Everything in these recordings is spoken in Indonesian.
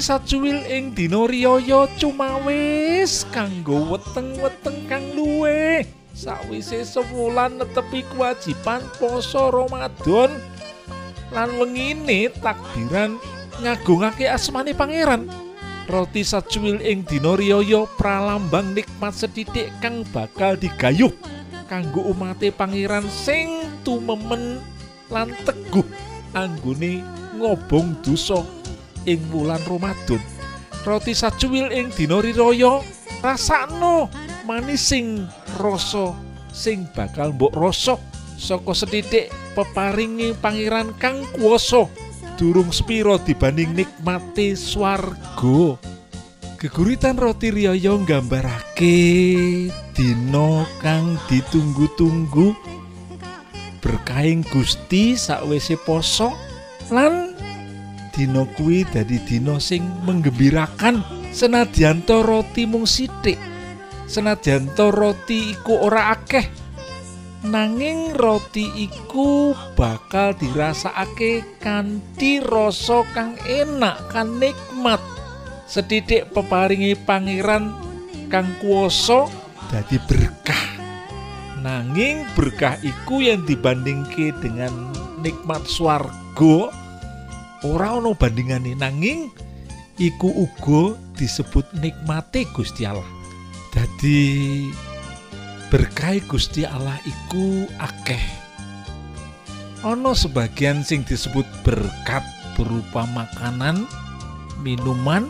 Sacuwil ing dina riyaya cumawis kanggo weteng-weteng kang luwih. Sawise sewulan netepi kewajiban poso Ramadan lan wengine takbiran ngagungake asmane pangeran. Roti sacuwil ing dina riyaya pralambang nikmat sedidik kang bakal digayuh kanggo umate pangeran sing tumemen lan teguh anggone ngobong dosa ing wulan Ramadan. Roti sacuwil ing dina riyaya rasakno manising rasa sing bakal mbok rasa saka sethithik peparingi pangeran kang kuwasa durung spiro dibanding nikmati swarga. Geguritan roti riyaya nggambarake dina kang ditunggu-tunggu berkaing Gusti sakwise poso lan dina kuwi dadi dina sing menggembirakan. Senadyan roti mung sithik. Senadyan roti iku ora akeh. Nanging roti iku bakal dirasakake kanthi rasa kang enak kan nikmat. Sedidik peparingi pangeran kang kuoso dadi berkah. Nanging berkah iku yang dibandingke dengan nikmat swarga ora ana bandingane nanging iku uga disebut nikmate Gusti Allah. Dadi berkah Gusti Allah iku akeh. Ana sebagian sing disebut berkat berupa makanan, minuman,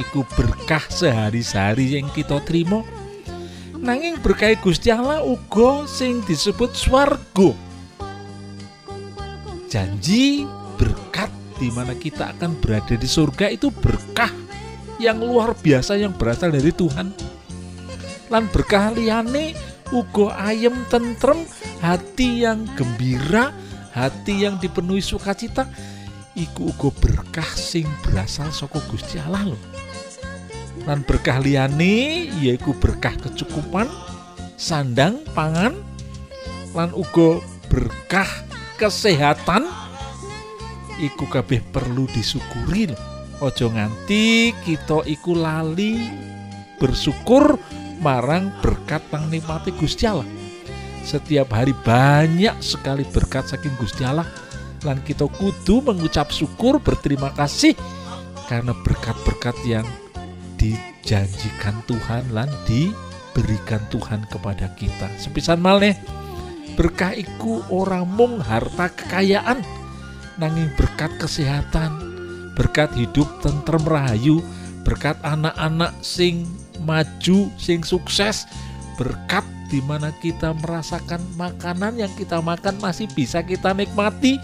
iku berkah sehari-hari yang kita terima. Nanging berkah Gusti Allah uga sing disebut swarga. Janji berkat di mana kita akan berada di surga itu berkah yang luar biasa yang berasal dari Tuhan. Lan berkah liane ugo ayem tentrem, hati yang gembira, hati yang dipenuhi sukacita, iku ugo berkah sing berasal saka Gusti Allah loh. Lan berkah liane yaiku berkah kecukupan, sandang, pangan, lan ugo berkah kesehatan, iku kabeh perlu disyukuri. Ojo nganti kita iku lali bersyukur marang berkat pang nikmati Gusti Allah. Setiap hari banyak sekali berkat saking Gusti Allah. Lan kita kudu mengucap syukur berterima kasih karena berkat-berkat yang dijanjikan Tuhan lan diberikan Tuhan kepada kita. Sepisan mal nih berkah iku orang mung harta kekayaan nanging berkat kesehatan berkat hidup tentrem rahayu berkat anak-anak sing maju sing sukses berkat di mana kita merasakan makanan yang kita makan masih bisa kita nikmati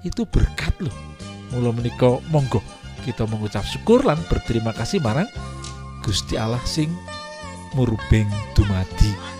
itu berkat loh. Mula menika monggo kita mengucap syukur lan berterima kasih marang Gusti Allah sing murubeng dumadi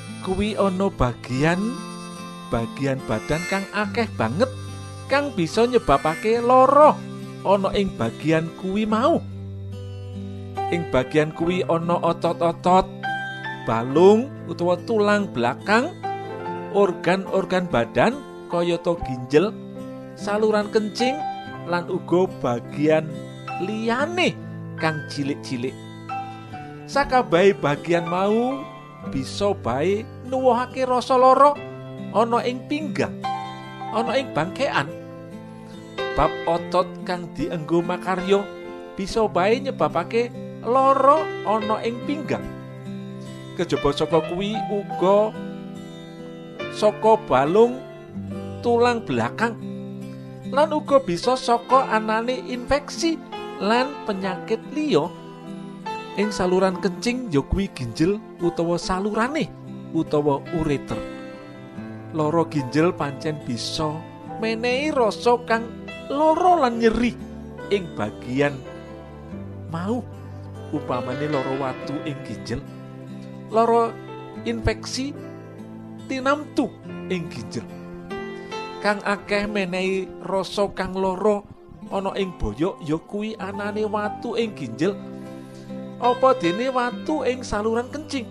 kuwi ana bagian bagian badan kang akeh banget kang bisa nyebabake loro ana ing bagian kuwi mau. Ing bagian kuwi ana otot-otot balung utawa tulang belakang organ-organ badan kayata ginjel saluran kencing lan uga bagian liyane kang cilik-cilik. Sakabehe bagian mau bisa bae nuwuhake rasa lara ana ing pinggang ana ing bangkean. Bab otot kang dienggo makarya bisa bae nyebabake lara ana ing pinggang. Kejaba saka kuwi uga saka balung tulang belakang lan uga bisa saka anane infeksi lan penyakit liya ing saluran kencing ya kuwi ginjel utawa salurane utawa ureter. Loro ginjel pancen bisa menehi rasa kang loro lan nyeri ing bagian mau. Upamane loro watu ing ginjel loro infeksi tinamtu ing ginjel. Kang akeh menehi rasa kang loro ana ing boyok ya kuwi anane watu ing ginjel apa dene watu ing saluran kencing?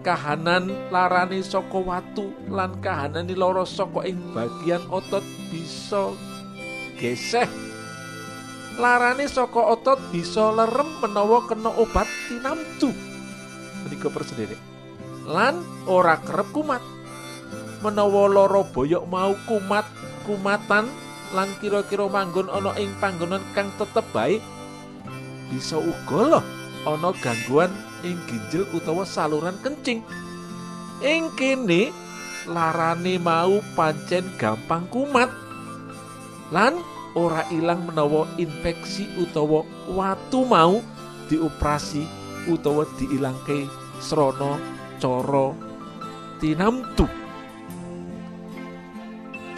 Kahanan larane saka watu lan kahanane lara saka ing bagian otot bisa geseh. Larane saka otot bisa lerem menawa kena obat tinamtu. Menika persendiri lan ora kerep kumat. Menawa lara boyok mau kumat kumatan lan kira-kira manggon ana ing panggonan kang tetep baik bisa uga loh ana gangguan ing ginjel utawa saluran kencing. Ing kene larane mau pancen gampang kumat. Lan ora ilang menawa infeksi utawa watu mau dioperasi utawa diilangke srana cara tinamtu.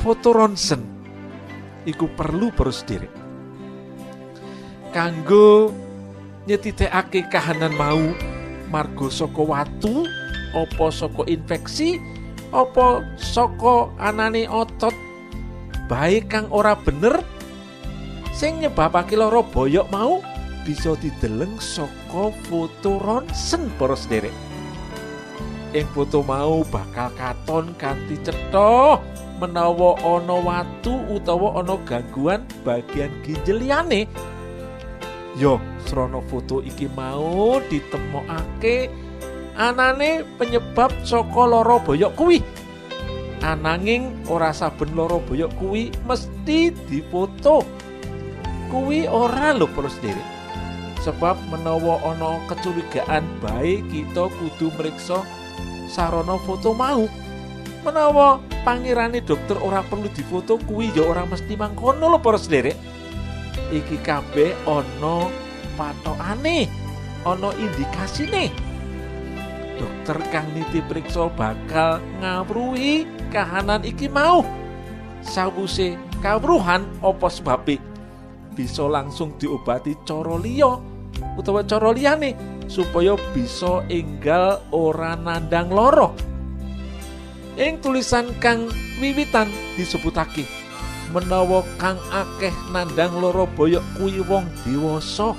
Foto ronsen iku perlu diri kanggo nyetitekake kahanan mau margo saka watu apa saka infeksi apa saka anane otot baik kang ora bener sing nyebabake lara boyok mau bisa dideleng saka foto ronsen para sederek. Ing foto mau bakal katon kanthi cetha menawa ana watu utawa ana gangguan bagian ginjel liyane Yo, srana foto iki mau ditemokake anane penyebab saka lara boyok kuwi. Ananging ora saben boyok kuwi mesti difoto. Kuwi ora lho terus sendiri. Sebab menawa ana kecurigaan baik kita kudu meriksa sarana foto mau. Menawa pangirane dokter ora perlu difoto kuwi ya ora mesti mangkono lho para sederek. Iki kabeh ana patokane ana indikasine dokter kang niti priksa bakal ngawruhi kahanan iki mau. Sawuse kawruhan apa sebabe bisa langsung diobati cara liya utawa cara liyane supaya bisa enggal ora nandang loro ing tulisan kang wiwitan disebutake menawa kang akeh nandang loro boyok kuwi wong dewasa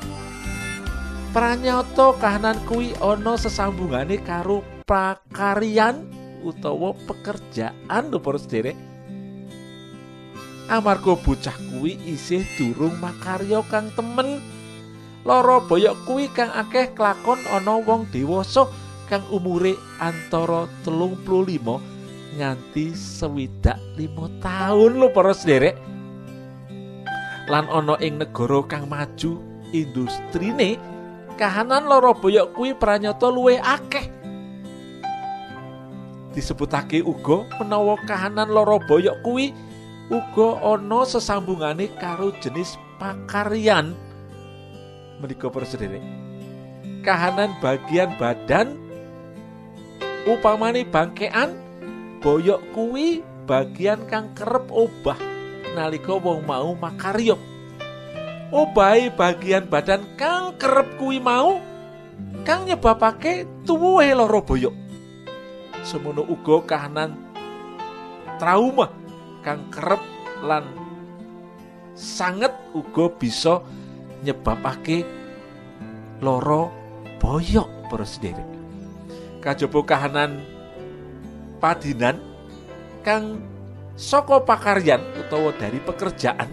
pranyata kahanan kuwi ana sesambungane karo prakaryan utawa pekerjaan lho para sederek amarga bocah kuwi isih durung makarya kang temen. Loro boyok kuwi kang akeh kelakon ana wong dewasa kang umure antara telung puluh lima nganti sewidak lima tahun lho para sederek. Lan ana ing negara kang maju industrine kahanan loro boyok kuwi pranyata luwih akeh. Disebutake uga menawa kahanan loro boyok kuwi uga ana sesambungane karo jenis pakaryan menika para kahanan bagian badan upamane bangkean boyok kuwi bagian kang kerep obah nalika wong mau makarya obahe bagian badan kang kerep kuwi mau kang nyebabake tuwuhe lara boyok. Semono uga kahanan trauma kang kerep lan sanget uga bisa nyebabake loro boyok para sendiri kajaba kahanan padinan kang saka pakaryan utawa dari pekerjaan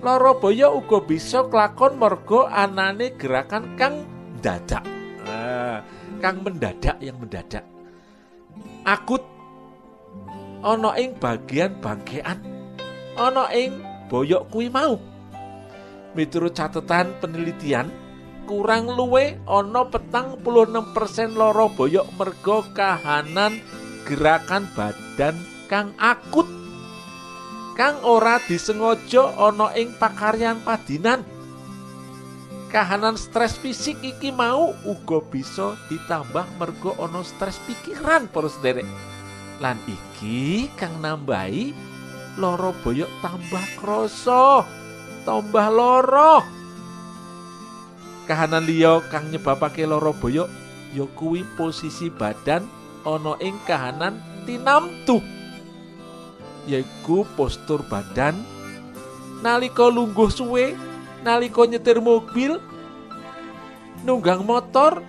loro boyok uga bisa kelakon mergo anane gerakan kang dadak nah, kang mendadak yang mendadak. Akut ana ing bagian bangkean ana ing boyok kuwi mau. Miturut catatan penelitian kurang luwe ana petang puluh persen loro boyok mergo kahanan gerakan badan kang akut. Kang ora disengaja ana ing pakaryan padinan. Kahanan stres fisik iki mau uga bisa ditambah mergo ana stres pikiran para sederek. Lan iki kang nambahi loro boyok tambah kroso tambah loro kahanan liya kang nyebabake loro boyok ya posisi badan ana ing kahanan tinamtu yaiku postur badan nalika lungguh suwe nalika nyetir mobil nunggang motor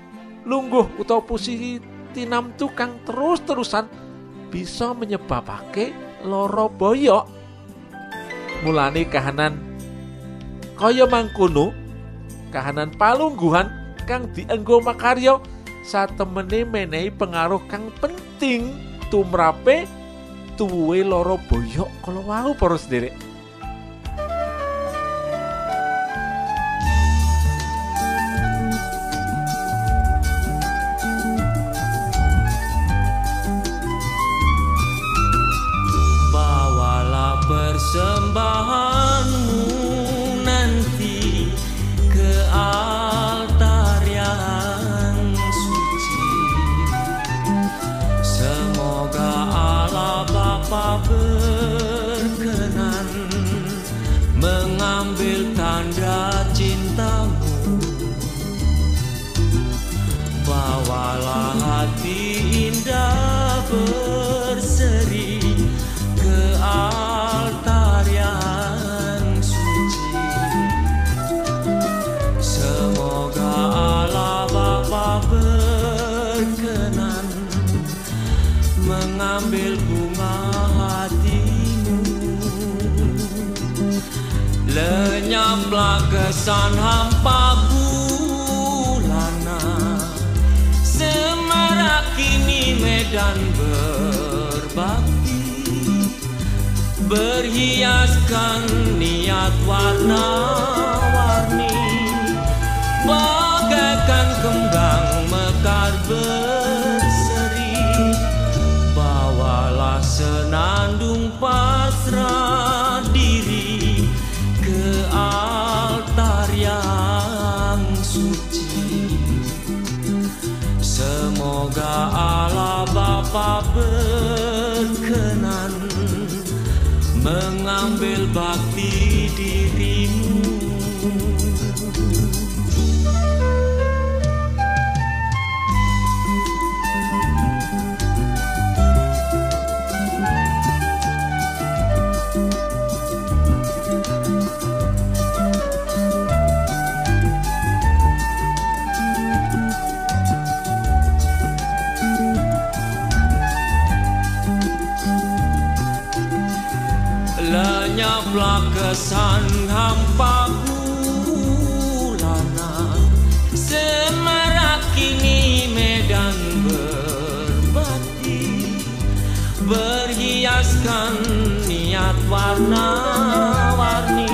lungguh utawa posisi tinam tukang terus-terusan bisa menyebabake loro boyok. Mulane kahanan kaya mangkono kahanan palungguhan kang dienggo makarya satemene menehi pengaruh kang penting. Tumrape tuwe loro boyok. Kalau wau para sederek mengambil bunga hatimu. Lenyaplah kesan hampa bulana. Semarak kini medan berbakti. Berhiaskan niat warna-warni. Bagaikan kembang mekar berseri Bapa berkenan mengambil bakti dirimu Lenyaplah kesan hampa bulana Semarak kini medan berbakti Berhiaskan niat warna-warni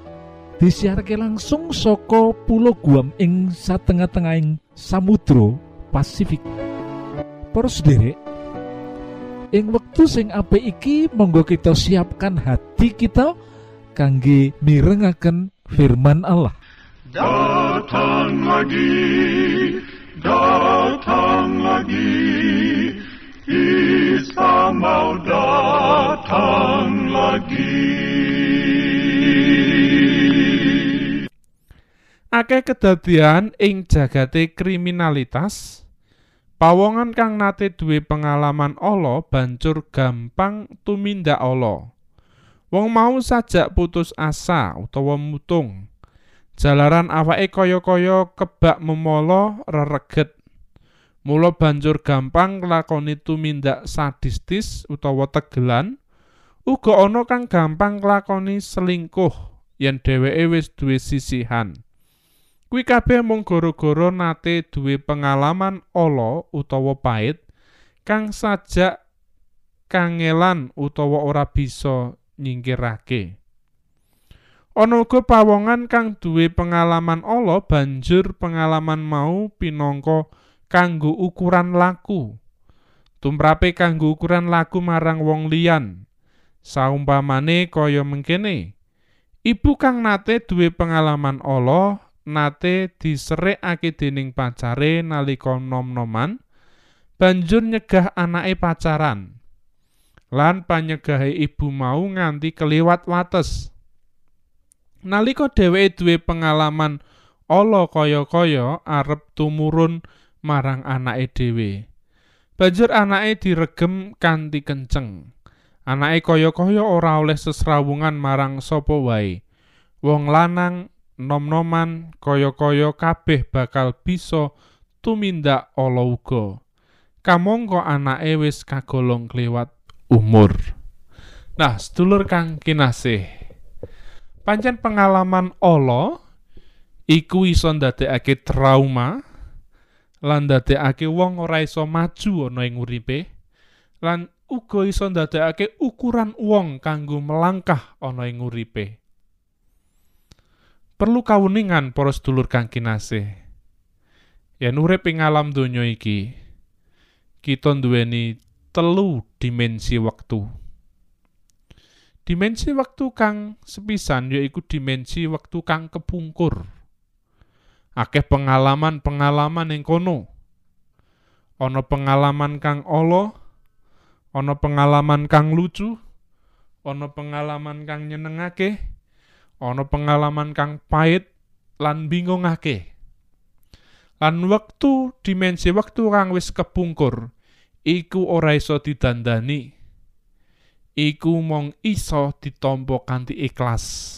disiarke langsung soko Pulau Guam ing satengah-tengahing Samudro Pasifik. Para sederek ing wektu sing apik iki monggo kita siapkan hati kita kangge mirengaken firman Allah. Datang lagi, datang lagi, Akeh kedadian ing jagate kriminalitas, pawongan kang nate duwe pengalaman ala banjur gampang tumindak ala. Wong mau sajak putus asa utawa mutung. Jalaran awake kaya-kaya kebak memolo rereget. Mula banjur gampang nglakoni tumindak sadistis utawa tegelan. Uga ana kang gampang nglakoni selingkuh yen dheweke wis duwe sisihan. Kuwi kabeh mung gara-gara nate duwe pengalaman ala utawa pait kang sajak kangelan utawa ora bisa nyingkirake. Ana uga pawongan kang duwe pengalaman ala banjur pengalaman mau pinangka kanggo ukuran laku. Tumrape kanggo ukuran laku marang wong liyan. Saumpamane kaya mengkene. Ibu kang nate duwe pengalaman ala nate diserekake dening pacare nalika nom-noman banjur nyegah anake pacaran. Lan panyegahe ibu mau nganti keliwat wates. Nalika dheweke duwe pengalaman ala kaya-kaya arep tumurun marang anake dhewe. Banjur anake diregem kanthi kenceng. Anake kaya-kaya ora oleh sesrawungan marang sapa wae. Wong lanang nom-noman kaya-kaya kabeh bakal bisa tumindak ala uga. Kamangka anake wis kagolong kliwat umur. Nah, sedulur kang kinasih. Pancen pengalaman ala iku iso ndadekake trauma lan ndadekake wong ora iso maju ana ing uripe lan uga iso ndadekake ukuran wong kanggo melangkah ana ing uripe. Perlu kawuningan para sedulur kang kinasih. Yen urip ing alam donya iki, kita nduweni telu dimensi wektu. Dimensi wektu kang sepisan yaiku dimensi wektu kang kepungkur. Akeh pengalaman-pengalaman ing kono. Ana pengalaman kang ala, ana pengalaman kang lucu, ana pengalaman kang nyenengake, ana pengalaman kang pait lan bingungake. Lan wektu dimensi wektu kang wis kepungkur iku ora iso didandani. Iku mong iso ditampa kanthi ikhlas.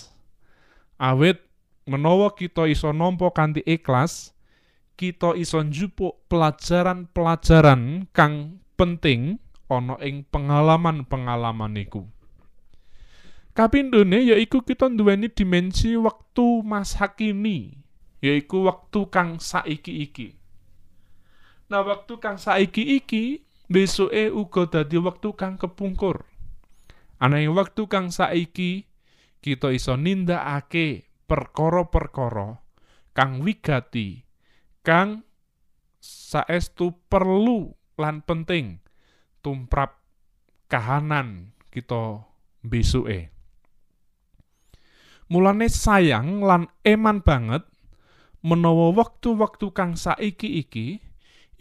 Awit menawa kita iso nampa kanthi ikhlas, kita iso njupuk pelajaran-pelajaran kang penting ana ing pengalaman-pengalaman iku. Kapindhone yaiku kita nduweni dimensi wektu masa kini, yaiku wektu kang saiki iki. Nah, wektu kang saiki iki besoke uga dadi wektu kang kepungkur. Ana ing wektu kang saiki kita iso nindakake perkara-perkara kang wigati, kang saestu perlu lan penting tumrap kahanan kita besuke. Mulane sayang lan eman banget menawa wektu-wektu kang saiki iki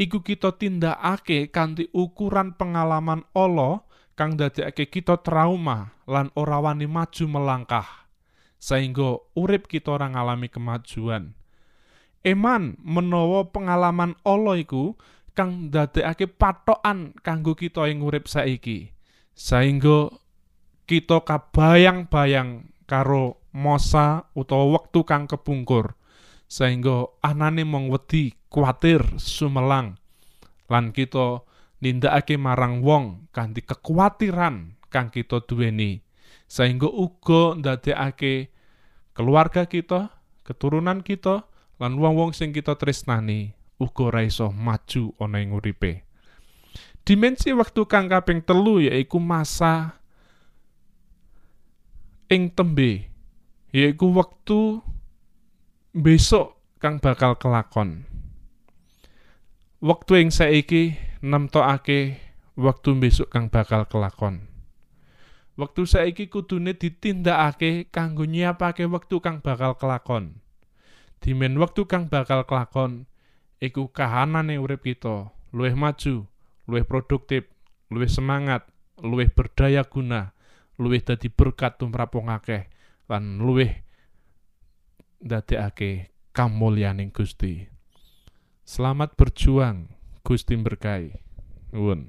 iku kita tindakake kanthi ukuran pengalaman Allah kang dadekake kita trauma lan ora wani maju melangkah sehingga urip kita ora ngalami kemajuan. Eman menawa pengalaman Allah iku kang dadekake patokan kanggo kita ing urip saiki. Sehingga kita kabayang-bayang karo masa utawa wektu kang kepungkur. Sehingga anane mong wedi kuatir sumelang lan kita nindakake marang wong kanthi kekhawatiran kang kita duweni sehingga uga ndadekake keluarga kita, keturunan kita lan wong-wong sing kita tresnani uga ora iso maju ana ing uripe. Dimensi wektu kang kaping telu yaiku masa ing tembe yaiku wektu besok kang bakal kelakon. Wektu ing saiki nemtokake wektu besok kang bakal kelakon. Wektu saiki kudune ditindakake kanggo nyiapake wektu kang bakal kelakon. Dimen wektu kang bakal kelakon iku kahanane urip kita, luwih maju, luwih produktif, luwih semangat, luwih berdaya guna, luwih dadi berkat tumrap wong akeh lan luwih ndadekake kamulyaning Gusti. Selamat berjuang, Gusti berkahi. Nuwun.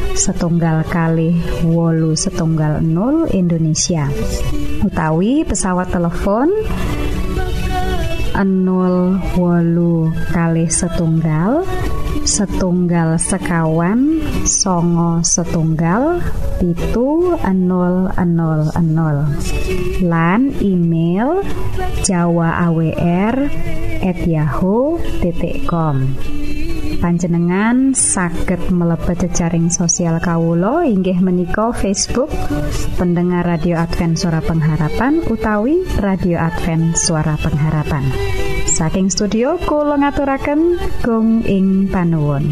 setunggal kali wolu setunggal 0 Indonesia. Utawi pesawat telepon 0 wolu kali setunggal setunggal sekawan songo setunggal pitu 000 lan email jawa awr at yahoo.com panjenengan saged mlebet jejaring sosial Kawulo inggih menika Facebook pendengar radio Advent suara pengharapan utawi radio Advent suara pengharapan. Saking studio kula ngaturaken gong ing panuwun